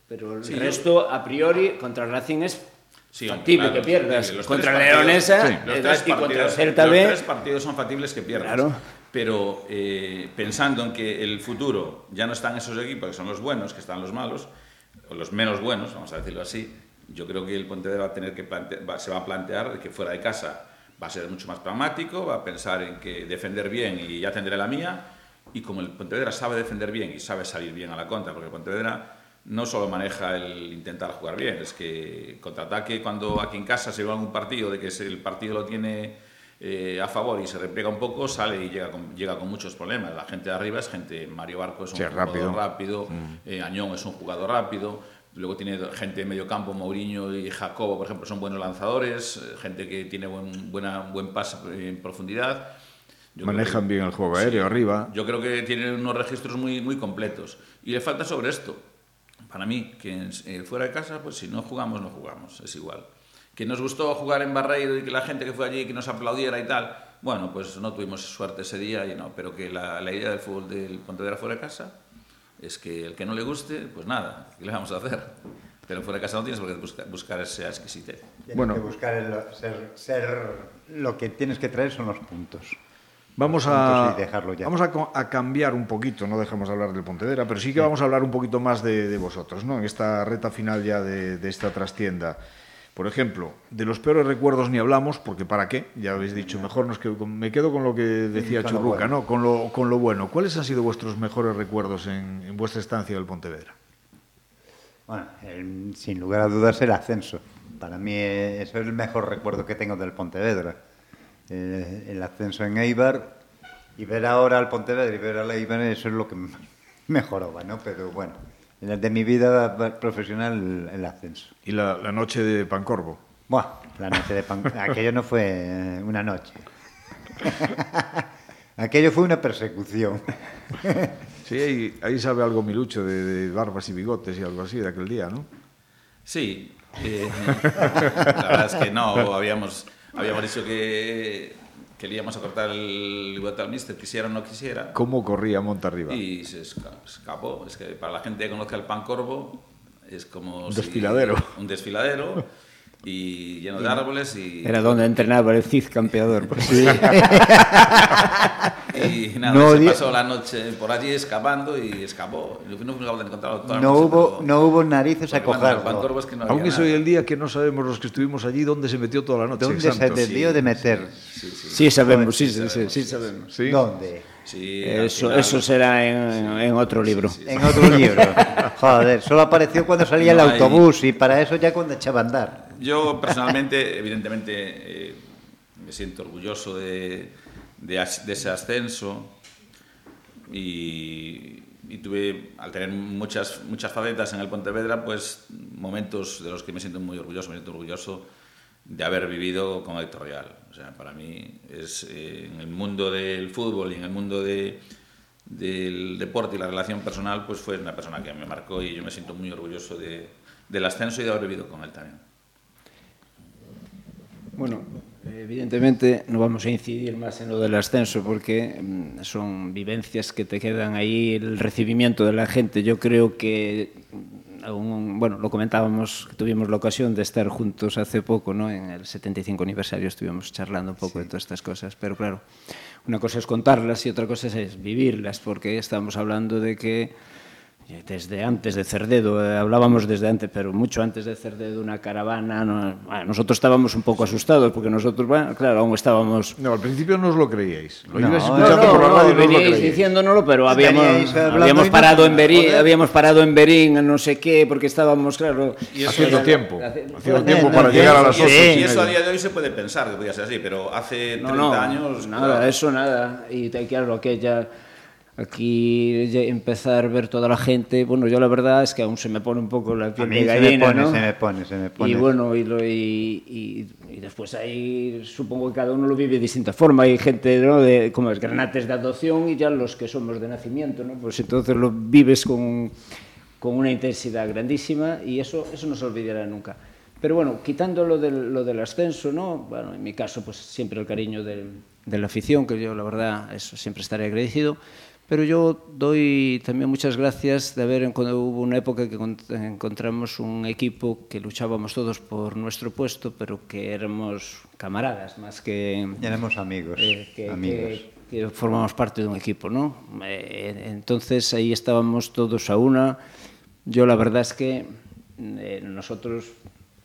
pero el Sí, resto, a priori, contra el Racing es Sí, factible claro, que pierdas. los contra Leonesa sí, los tres y contra el Celta los tres partidos son factibles que pierdas. Claro. Pero eh, pensando en que el futuro ya no están esos equipos, que son los buenos, que están los malos, o los menos buenos, vamos a decirlo así, yo creo que el Pontevedra va a tener que se va a plantear que fuera de casa va a ser mucho más pragmático, va a pensar en que defender bien y ya tendré la mía. Y como el Pontevedra sabe defender bien y sabe salir bien a la contra, porque el Pontevedra no solo maneja el intentar jugar bien, es que contraataque cuando aquí en casa se va un partido de que el partido lo tiene eh, a favor y se repliega un poco, sale y llega con, llega con muchos problemas. La gente de arriba es gente, Mario Barco es un Sí, jugador rápido. rápido, eh, Añón es un jugador rápido, luego tiene gente de medio campo, Mourinho y Jacobo, por ejemplo, son buenos lanzadores, eh, gente que tiene buen, buena, buen pase en profundidad. Yo Manejan que- bien el juego aéreo arriba. yo creo que tiene unos registros muy, muy completos. Y le falta sobre esto. Para mí, que eh, fuera de casa, pues si no jugamos, no jugamos. Es igual. Que nos gustó jugar en Barreiro y que la gente que fue allí, que nos aplaudiera y tal. Bueno, pues no tuvimos suerte ese día y no. Pero que la, la idea del fútbol del Pontevedra fuera de casa es que el que no le guste, pues nada, ¿qué le vamos a hacer? Pero fuera de casa no tienes por qué buscar, buscar esa exquisitez. Tienes Bueno. que buscar el- ser, ser- lo que tienes que traer son los puntos. Vamos a, dejarlo ya. vamos a, cambiar un poquito, no dejamos de hablar del Pontevedra, pero sí que vamos a hablar un poquito más de, de vosotros, ¿no? En esta reta final ya de, de esta trastienda. Por ejemplo, de los peores recuerdos ni hablamos, porque ¿para qué? Ya habéis dicho, mejor nos quedo me quedo con lo que decía Churruca, bueno. ¿no? Con lo, con lo bueno. ¿Cuáles han sido vuestros mejores recuerdos en, en vuestra estancia del Pontevedra? Bueno, el- sin lugar a dudas el ascenso. Para mí eh, eso es el mejor recuerdo que tengo del Pontevedra. Eh, el ascenso en Eibar y ver ahora al Pontevedra y ver al Eibar, eso es lo que mejoraba, ¿no? Pero bueno, de mi vida profesional el, ascenso. Y la, la noche de Pancorvo. Buah, la noche de pan... Aquello no fue una noche. Aquello fue una persecución. Sí, ahí, ahí sabe algo Milucho de, de barbas y bigotes y algo así de aquel día, ¿no? Sí, eh, la verdad es que no, habíamos, habíamos dicho que, que le íbamos a cortar el bigote al mister, quisiera o no quisiera, ¿Cómo corría monta arriba? y se esca- escapó. Es que para la gente que conozca el pan corvo, es como... Un si- desfiladero. un desfiladero, y lleno de árboles, y, Era donde entrenaba el Cid campeador. por si- y nada, No se di- pasó la noche por allí escapando y escapó. No No noche, hubo, no hubo narices a cogerlo. es que no hoy nada. el día que no sabemos los que estuvimos allí dónde se metió toda la noche. ¿Dónde se santo. debió de meter? Sí sabemos, sí, sí, sí, sí sabemos. Sí. ¿Dónde? Sí, Eso, final- eso será en, en otro libro. En otro libro. Joder, solo apareció cuando salía No el hay- autobús y para eso ya cuando echaba a andar. Yo personalmente, evidentemente, eh, me siento orgulloso de, de de ese ascenso y, y tuve, al tener muchas, muchas facetas en el Pontevedra, pues momentos de los que me siento muy orgulloso, me siento orgulloso de haber vivido con Héctor Real. O sea, para mí es eh, en el mundo del fútbol y en el mundo de, del deporte y la relación personal, pues fue una persona que me marcó y yo me siento muy orgulloso de, del ascenso y de haber vivido con él también. Bueno, evidentemente no vamos a incidir más en lo del ascenso porque mm, son vivencias que te quedan ahí, el recibimiento de la gente. Yo creo que, aún, bueno, lo comentábamos, tuvimos la ocasión de estar juntos hace poco, ¿no? En el 75 aniversario estuvimos charlando un poco de todas estas cosas, pero claro, una cosa es contarlas y otra cosa es vivirlas, porque estamos hablando de que desde antes de Cerdedo, eh, hablábamos desde antes, pero mucho antes de Cerdedo, una caravana. no- bueno, nosotros estábamos un poco asustados porque nosotros, bueno, claro, aún estábamos. No, al principio no os lo creíais. Lo No, ibais no, escuchando por la radio no os lo diciéndonoslo, pero habíamos, habíamos no- parado en Berín, habíamos parado en Berín, no sé qué, porque estábamos, claro, Haciendo era- tiempo. Haciendo tiempo no, para llegar a las sí, 8. sí. Y eso a día de hoy se puede pensar que podía ser así, pero hace 30 No, no, años. nada, claro, eso nada. Y te- claro, aquella, aquí empezar a ver toda la gente, bueno, yo la verdad es que aún se me pone un poco la piel de gallina, se me pone, ¿no? Se me pone, se me pone. Y bueno, y, lo, y, y, y, después ahí supongo que cada uno lo vive de distinta forma. Hay gente, ¿no? De, como es granates de adopción y ya los que somos de nacimiento, ¿no? Pues entonces lo vives con, con una intensidad grandísima y eso, eso no se olvidará nunca. Pero bueno, quitando lo del, lo del ascenso, ¿no? Bueno, en mi caso, pues siempre el cariño del, de la afición, que yo la verdad eso siempre estaré agradecido. Pero yo doy también muchas gracias de haber, cuando hubo una época que encontramos un equipo que luchábamos todos por nuestro puesto, pero que éramos camaradas más que... Éramos amigos. Eh, que, amigos. Que, que, formamos parte de un equipo, ¿no? Eh, entonces ahí estábamos todos a una. Yo la verdad es que eh, nosotros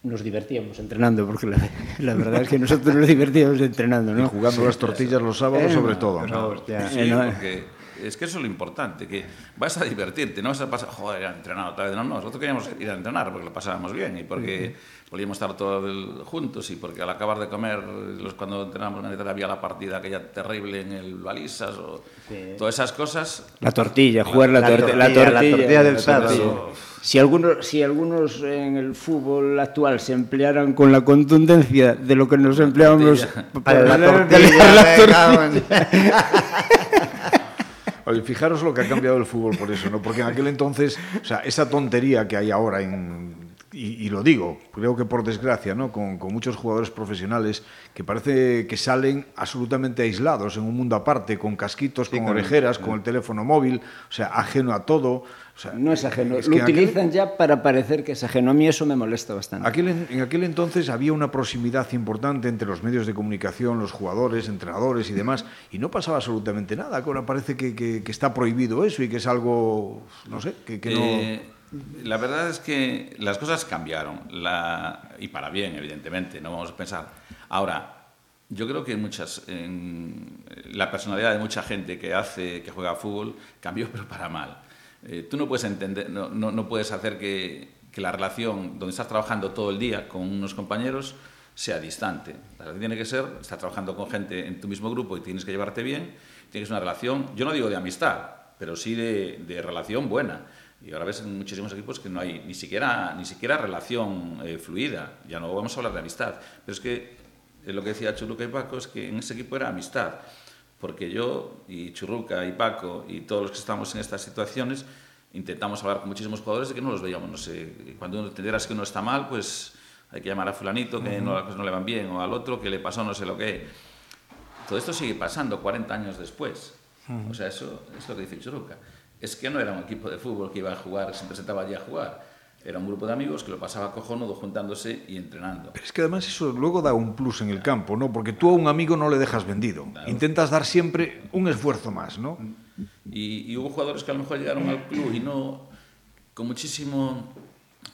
nos divertíamos entrenando, porque la, la, verdad es que nosotros nos divertíamos entrenando, ¿no? Y jugando las tortillas los sábados, Eh, sobre todo. No, hostia. Sí, Eh, no, porque es que eso es lo importante, que vas a divertirte, no vas a pasar, joder, a entrenar otra vez. No, no, nosotros queríamos ir a entrenar porque lo pasábamos bien y porque podíamos estar todos juntos y porque al acabar de comer, los, cuando entrenábamos había la partida aquella terrible en el balisas o todas esas cosas. La tortilla, jugar la, La torti- la tortilla, la tortilla, tortilla del la sábado. Si algunos, si algunos en el fútbol actual se emplearan con la contundencia de lo que nos empleábamos Para la para tortilla, la me tortilla. Oye, fijaros lo que ha cambiado el fútbol por eso, ¿no? Porque en aquel entonces, o sea, esa tontería que hay ahora en, y, y, lo digo, creo que por desgracia, ¿no? Con, con, muchos jugadores profesionales que parece que salen absolutamente aislados en un mundo aparte, con casquitos, Sí, con orejeras, con el teléfono móvil, o sea, ajeno a todo. O sea, No es ajeno, es lo en aquel- utilizan ya para parecer que es ajeno. A mí eso me molesta bastante. Aquel, en aquel entonces había una proximidad importante entre los medios de comunicación, los jugadores, entrenadores y demás, y no pasaba absolutamente nada. Ahora parece que, que- que está prohibido eso y que es algo, no sé, que, que no... Eh, la verdad es que las cosas cambiaron, y para bien, evidentemente, no vamos a pensar. Ahora, yo creo que muchas, la personalidad de mucha gente que hace, que juega fútbol, cambió, pero para mal. Eh, tú no puedes entender, no, puedes hacer que, la relación donde estás trabajando todo el día con unos compañeros sea distante. La relación tiene que ser, estás trabajando con gente en tu mismo grupo y tienes que llevarte bien, tienes una relación, yo no digo de amistad, pero sí de relación buena. Y ahora ves en muchísimos equipos que no hay ni siquiera, ni siquiera relación eh, fluida. Ya no vamos a hablar de amistad. Pero es que eh, lo que decía Churruca y Paco es que en ese equipo era amistad. Porque yo y Churruca y Paco y todos los que estamos en estas situaciones intentamos hablar con muchísimos jugadores de que no los veíamos. No sé, cuando uno entenderas que uno está mal, pues hay que llamar a fulanito que no, las cosas no le van bien o al otro que le pasó no sé lo que. Todo esto sigue pasando 40 años después. O sea, eso es lo que dice Churruca. Es que no era un equipo de fútbol que iba a jugar, se presentaba allí a jugar. Era un grupo de amigos que lo pasaba cojonudo juntándose y entrenando. Pero es que además eso luego da un plus en el campo, ¿no? Porque tú a un amigo no le dejas vendido. Intentas dar siempre un esfuerzo más, ¿no? Y, y hubo jugadores que a lo mejor llegaron al club y no con muchísimo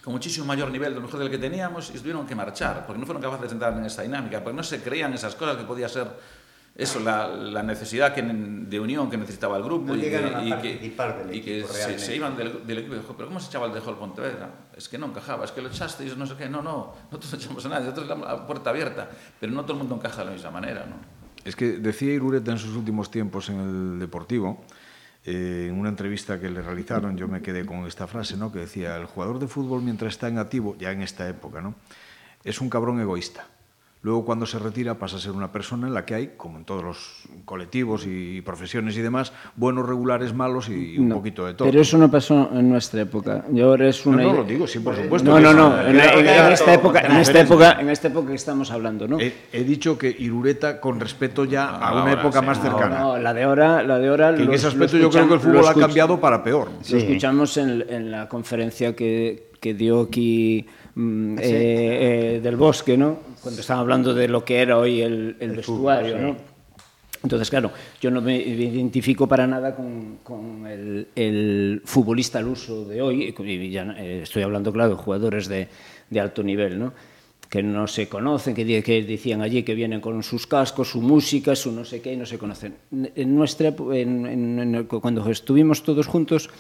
con muchísimo mayor nivel de lo mejor del que teníamos y tuvieron que marchar porque no fueron capaces de entrar en esa dinámica porque no se creían esas cosas que podía ser eso la, la necesidad que, de unión que necesitaba el grupo No y que, a y que, del y que se, se iban del, del equipo y dijo pero ¿cómo se echaba el dejó el Pontevedra? es que no encajaba, es que lo echasteis no sé qué no, no, nosotros no echamos a nadie nosotros la, la puerta abierta pero no todo el mundo encaja de la misma manera ¿no? Es que decía Irureta en sus últimos tiempos en el Deportivo, eh, en una entrevista que le realizaron, yo me quedé con esta frase, ¿no? Que decía, el jugador de fútbol mientras está en activo, ya en esta época, ¿no? Es un cabrón egoísta. Luego cuando se retira pasa a ser una persona en la que hay, como en todos los colectivos y profesiones y demás, buenos, regulares, malos y un No, poquito de todo. Pero eso no pasó en nuestra época. Y ahora es no, una no, idea- lo digo, sí, por supuesto. No, no, no. En, en- en esta época, en esta época, en esta época que estamos hablando, ¿no? He, he dicho que Irureta con respeto ya a una ahora época sí, más no, cercana. No, la de ahora, la de ahora. que en ese aspecto yo creo que el fútbol ha cambiado para peor. Lo escuchamos en, en la conferencia que, que dio aquí mm, eh, eh, del Bosque, ¿no? Cuando estaban hablando de lo que era hoy el, el vestuario, ¿no? Entonces, claro, yo no me identifico para nada con, con el, el futbolista al uso de hoy, y ya, eh, estoy hablando, claro, de jugadores de, de alto nivel, ¿no? que no se conocen, que, que decían allí que vienen con sus cascos, su música, su no sé qué, y no se conocen. En nuestra, en, en- en el- cuando estuvimos todos juntos,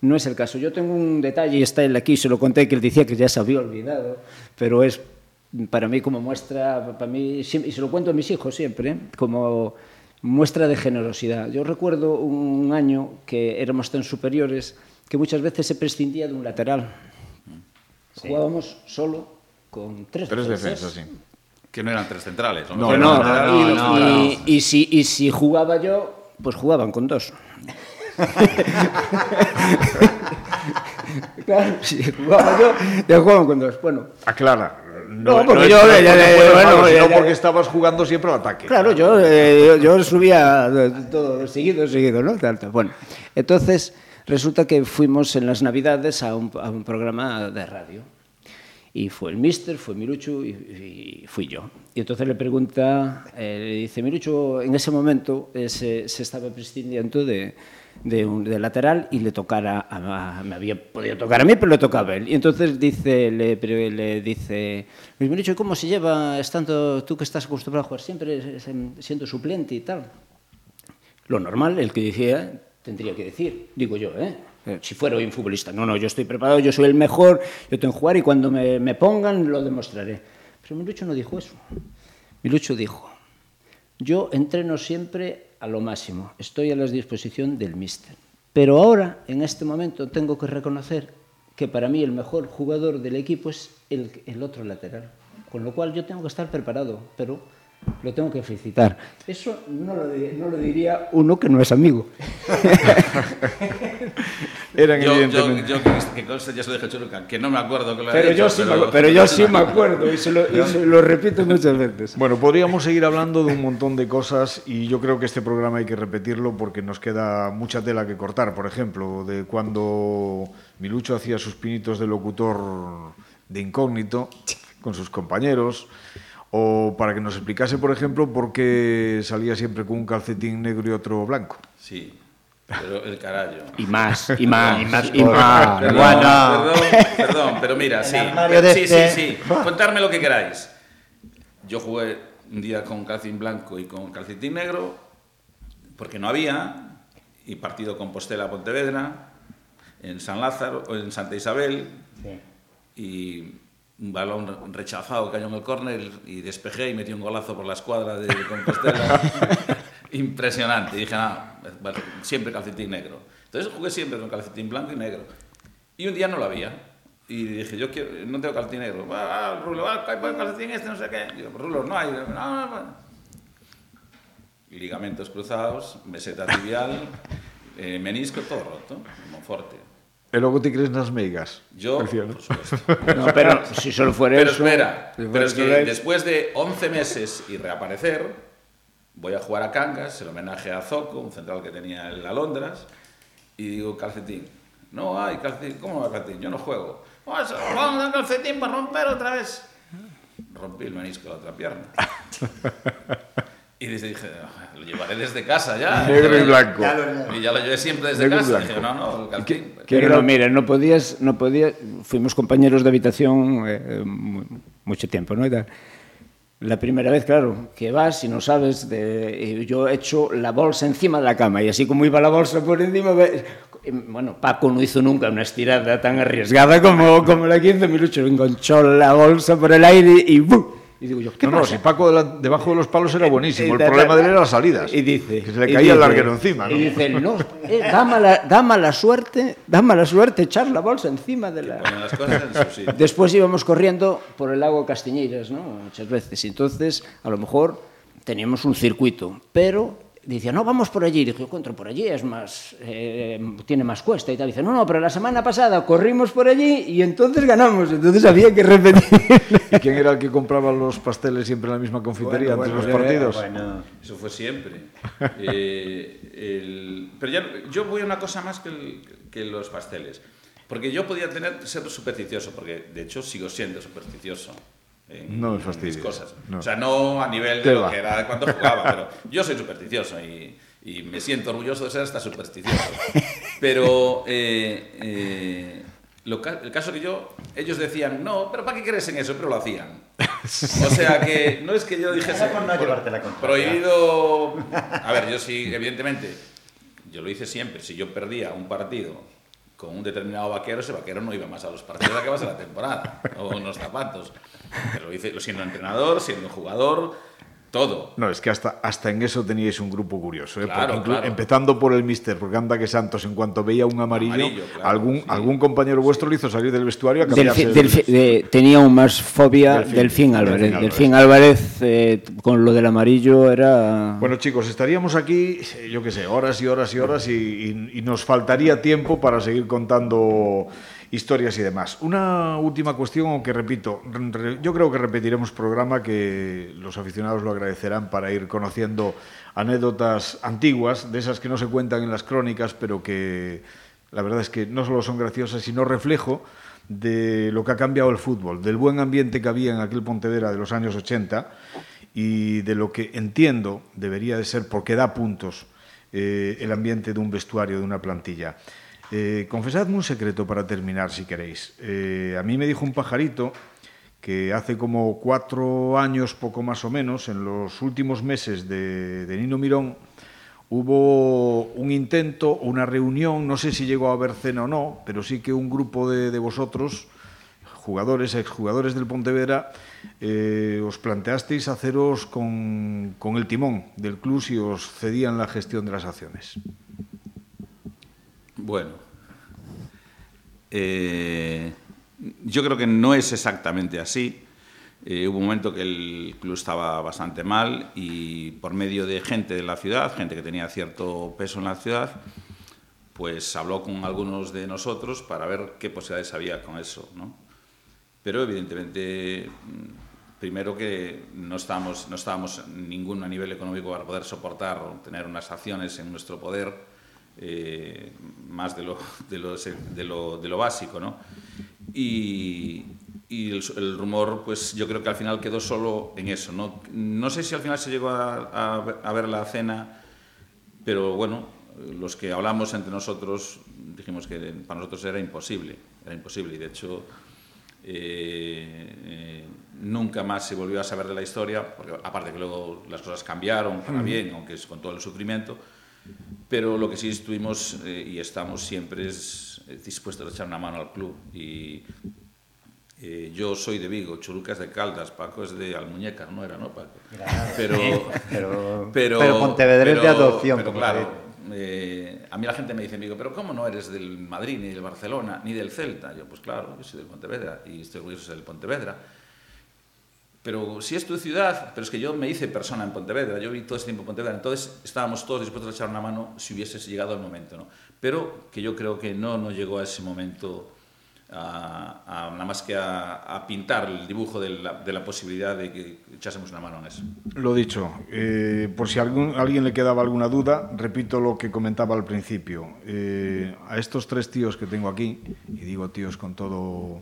no es el caso. Yo tengo un detalle, y está él aquí, se lo conté, que él decía que ya se había olvidado, pero es para mí como muestra, para mí, y se lo cuento a mis hijos siempre, ¿eh? como muestra de generosidad. Yo recuerdo un año que éramos tan superiores que muchas veces se prescindía de un lateral. Sí. Jugábamos solo con tres, tres defensas. defensas. sí. Que no eran tres centrales. ¿o No, no, no, y, si, y si jugaba yo, pues jugaban con dos. claro, si jugaba yo, ya jugaban con dos. Bueno. Aclara. No, porque yo, no, ya, no, ya, bueno, bueno, sino porque estabas jugando siempre al ataque. Claro, yo, eh, yo subía todo seguido, seguido, ¿no? Tanto. Bueno, entonces resulta que fuimos en las Navidades a un, a un programa de radio. Y fue el mister, fue Mirucho y, y fui yo. Y entonces le pregunta, eh, le dice, Mirucho, en ese momento eh, se, se, estaba prescindiendo de, de, un, de lateral y le tocara, a, a, me había podido tocar a mí, pero le tocaba a él. Y entonces dice, le, le dice, Luis Mirucho, ¿cómo se lleva estando tú que estás acostumbrado a jugar siempre siendo suplente y tal? Lo normal, el que decía, tendría que decir, digo yo, ¿eh? Si fuera hoy un futbolista, no, no, yo estoy preparado, yo soy el mejor, yo tengo que jugar y cuando me, me pongan lo demostraré. Pero Milucho no dijo eso. Milucho dijo, yo entreno siempre a lo máximo, estoy a la disposición del míster. Pero ahora, en este momento, tengo que reconocer que para mí el mejor jugador del equipo es el, el otro lateral. Con lo cual yo tengo que estar preparado, pero lo tengo que felicitar. Eso no lo, no lo diría uno que no es amigo. Eran yo, evidentemente. Yo, yo, que conste, ya se lo dije a Churuca, que no me acuerdo que lo pero, dicho, yo sí pero... Me, pero yo sí me acuerdo y se, lo, y se lo repito muchas veces. Bueno, podríamos seguir hablando de un montón de cosas y yo creo que este programa hay que repetirlo porque nos queda mucha tela que cortar. Por ejemplo, de cuando Milucho hacía sus pinitos de locutor de incógnito con sus compañeros o para que nos explicase, por ejemplo, por qué salía siempre con un calcetín negro y otro blanco. Sí, pero el carallo. Y más, y más, y más. Y más. Perdón, Bueno. perdón, perdón, pero mira, sí. Sí, sí, este- sí. Contadme lo que queráis. Yo jugué un día con calcetín blanco y con calcetín negro, porque no había, y partido Compostela Pontevedra, en San Lázaro, o en Santa Isabel, y un balón rechazado cayó en el córner y despejé y metí un golazo por la escuadra de Compostela. Impresionante. Y dije, no, vale, siempre calcetín negro. Entonces jugué siempre con calcetín blanco y negro. Y un día no lo había. Y dije, yo quiero, no tengo calcetín negro. Va, Rulo, el calcetín este, no sé qué. Digo, Rulo, no hay. No, no, no. Ligamentos cruzados, meseta tibial, eh, menisco, todo roto, Monforte. E logo te crees nas meigas. Yo, ¿no? por supuesto. No, pero si solo fuera Pero eso. espera, si fuera pero es que después de 11 meses y reaparecer, voy a jugar a Cangas, el homenaje a Zoco, un central que tenía el Alondras, y digo, calcetín. No hay calcetín. ¿Cómo va calcetín? Yo no juego. Vamos a calcetín para romper otra vez. Rompí el menisco de la otra pierna. Y dije, "Ah, lo llevaré desde casa ya. Negro y blanco. Y ya lo llevé siempre desde Negro y casa. blanco. Dije, no, no, calcetín. Pero no, mira, no podías, no podías, fuimos compañeros de habitación eh, mu- mucho tiempo, ¿no? Y tal. La primera vez, claro, que vas y no sabes, de, y yo he hecho la bolsa encima de la cama y así como iba la bolsa por encima, bueno, Paco no hizo nunca una estirada tan arriesgada como, como la que hizo Milucho, enganchó la bolsa por el aire y ¡bum! Y digo yo, ¿qué No, no, si Paco de la- debajo de los palos era buenísimo. Y El da- problema da- de él eran las salidas. Y dice... Que se le caía el larguero encima, ¿no? Y dice, no, eh, da, mala, da mala suerte, da mala suerte echar la bolsa encima de la... Las cosas en su sitio. Después íbamos corriendo por el lago Castiñeiras, ¿no? Muchas veces. Y entonces, a lo mejor teníamos un circuito, pero decía, no, vamos por allí. Y dije, contra por allí es más, eh, tiene más cuesta y tal. dice, no, no, pero la semana pasada corrimos por allí y entonces ganamos. Entonces había que repetir. ¿Y quién era el que compraba los pasteles siempre en la misma confitería Bueno, antes de bueno, los partidos? bueno. Eso fue siempre. Eh, el- pero ya, yo voy a una cosa más que, el- que los pasteles. Porque yo podía tener, ser supersticioso, porque de hecho sigo siendo supersticioso. En, No me en mis cosas. no. O sea, no a nivel ¿Qué de lo va? que era cuando jugaba, pero yo soy supersticioso y, y me siento orgulloso de ser hasta supersticioso. Pero eh, eh, lo el caso que yo, ellos decían, no, pero ¿para qué crees en eso? Pero lo hacían. O sea que no es que yo dijese por no llevarte la prohibido. A ver, yo sí, evidentemente, yo lo hice siempre. Si yo perdía un partido con un determinado vaquero, ese vaquero no iba más a los partidos vas a la temporada, o unos zapatos. Pero lo hice siendo entrenador, siendo jugador, Todo. No, es que hasta, hasta en eso teníais un grupo curioso. ¿eh? Claro, claro. Empezando por el mister, porque anda que Santos, en cuanto veía un amarillo, Amarillo, claro, algún, sí. algún compañero vuestro le hizo salir del vestuario a de- tenía aún más fobia Delfín, Delfín, Álvarez. Delfín Delfín Álvarez, eh, con lo del amarillo era... Bueno, chicos, estaríamos aquí, eh, yo qué sé, horas y horas y horas y, y- y nos faltaría tiempo para seguir contando historias y demás. Una última cuestión, aunque repito, re- yo creo que repetiremos programa que los aficionados lo agradecerán para ir conociendo anécdotas antiguas, de esas que no se cuentan en las crónicas, pero que la verdad es que no solo son graciosas, sino reflejo de lo que ha cambiado el fútbol, del buen ambiente que había en aquel Pontevedra de los años 80 y de lo que entiendo debería de ser, porque da puntos, eh, el ambiente de un vestuario, de una plantilla. Eh, confesadme un secreto para terminar, si queréis. Eh, a mí me dijo un pajarito que hace como cuatro años, poco más o menos, en los últimos meses de, Nino Mirón, hubo un intento, una reunión, no sé si llegó a haber cena o no, pero sí que un grupo de, de vosotros, jugadores, exjugadores del Pontevedra, eh, os planteasteis haceros con, con el timón del club si os cedían la gestión de las acciones. Bueno, eh, yo creo que no es exactamente así. Eh, hubo un momento que el club estaba bastante mal y por medio de gente de la ciudad, gente que tenía cierto peso en la ciudad, pues habló con algunos de nosotros para ver qué posibilidades había con eso, ¿no? Pero evidentemente, mm, primero que no estábamos, no estábamos ningún a nivel económico para poder soportar o tener unas acciones en nuestro poder eh, más de lo, de, lo, de, lo, de lo básico, ¿no? Y, y el, el, rumor, pues yo creo que al final quedó solo en eso, ¿no? No sé si al final se llegó a, a, a ver la cena, pero bueno, los que hablamos entre nosotros dijimos que para nosotros era imposible, era imposible y de hecho eh, eh, nunca más se volvió a saber de la historia, porque aparte que luego las cosas cambiaron para bien, aunque es con todo el sufrimiento, pero lo que sí estuvimos eh, y estamos siempre es dispuestos a echar una mano al club y eh, yo soy de Vigo, Chuluca es de Caldas, Paco es de Almuñécar, no era, ¿no, Paco? Pero, pero, pero, pero Pontevedra es de pero- adopción. pero claro, eh, a mí la gente me dice, Vigo, pero ¿cómo no eres del Madrid, ni del Barcelona, ni del Celta? Yo, pues claro, yo soy del Pontevedra y estoy orgulloso de ser del Pontevedra. Pero si es tu ciudad, pero es que yo me hice persona en Pontevedra, yo vi todo ese tiempo en Pontevedra, entonces estábamos todos dispuestos a echar una mano si hubiese llegado el momento, ¿no? Pero que yo creo que no, no llegó a ese momento a, a- nada más que a, a pintar el dibujo de la, de la posibilidad de que echásemos una mano en eso. Lo dicho, eh, por si a alguien le quedaba alguna duda, repito lo que comentaba al principio. Eh, a estos tres tíos que tengo aquí, y digo tíos con todo,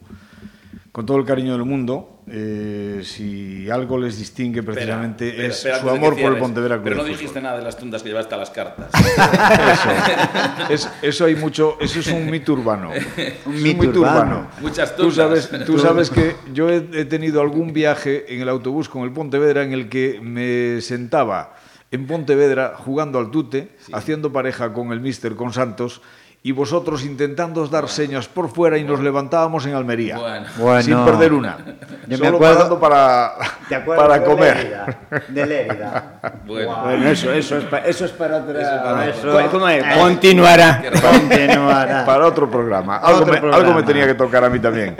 con todo el cariño del mundo, eh, si algo les distingue precisamente es su amor por el Pontevedra Club Pero no dijiste nada de las tundas que llevaste a las cartas. Es- eso hay mucho, eso es un mito urbano. Un mito urbano. Muchas Tú tundas. sabes, tú sabes que yo he, he tenido algún viaje en el autobús con el Pontevedra en el que me sentaba en Pontevedra jugando al tute, haciendo pareja con el Mister, con Santos, y vosotros intentando dar señas por fuera y nos levantábamos en Almería. Bueno. Sin perder una. Yo me Solo acuerdo- parando para, ¿Te acuerdas para de comer. Lérida? De Lérida. Bueno. Bueno, eso, eso, es, pa- eso es para otra... Eso es para eso. ¿Cómo- cómo es? Eh. Continuará. Continuará. Para otro programa. Algo, Otro me, programa. algo me tenía que tocar a mí también.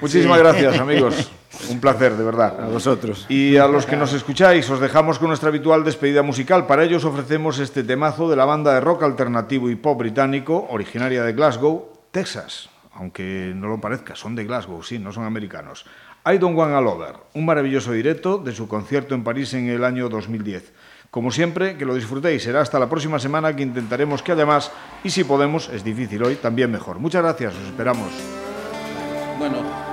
Muchísimas gracias, amigos. Un placer, de verdad. A vosotros. Y a los que nos escucháis, os dejamos con nuestra habitual despedida musical. Para ello os ofrecemos este temazo de la banda de rock alternativo y pop británico, originaria de Glasgow, Texas. Aunque no lo parezca, son de Glasgow, sí, no son americanos. I Don't Want a Lover, un maravilloso directo de su concierto en París en el año 2010. Como siempre, que lo disfrutéis. Será hasta la próxima semana que intentaremos que haya más y si podemos, es difícil hoy, también mejor. Muchas gracias, os esperamos. Bueno,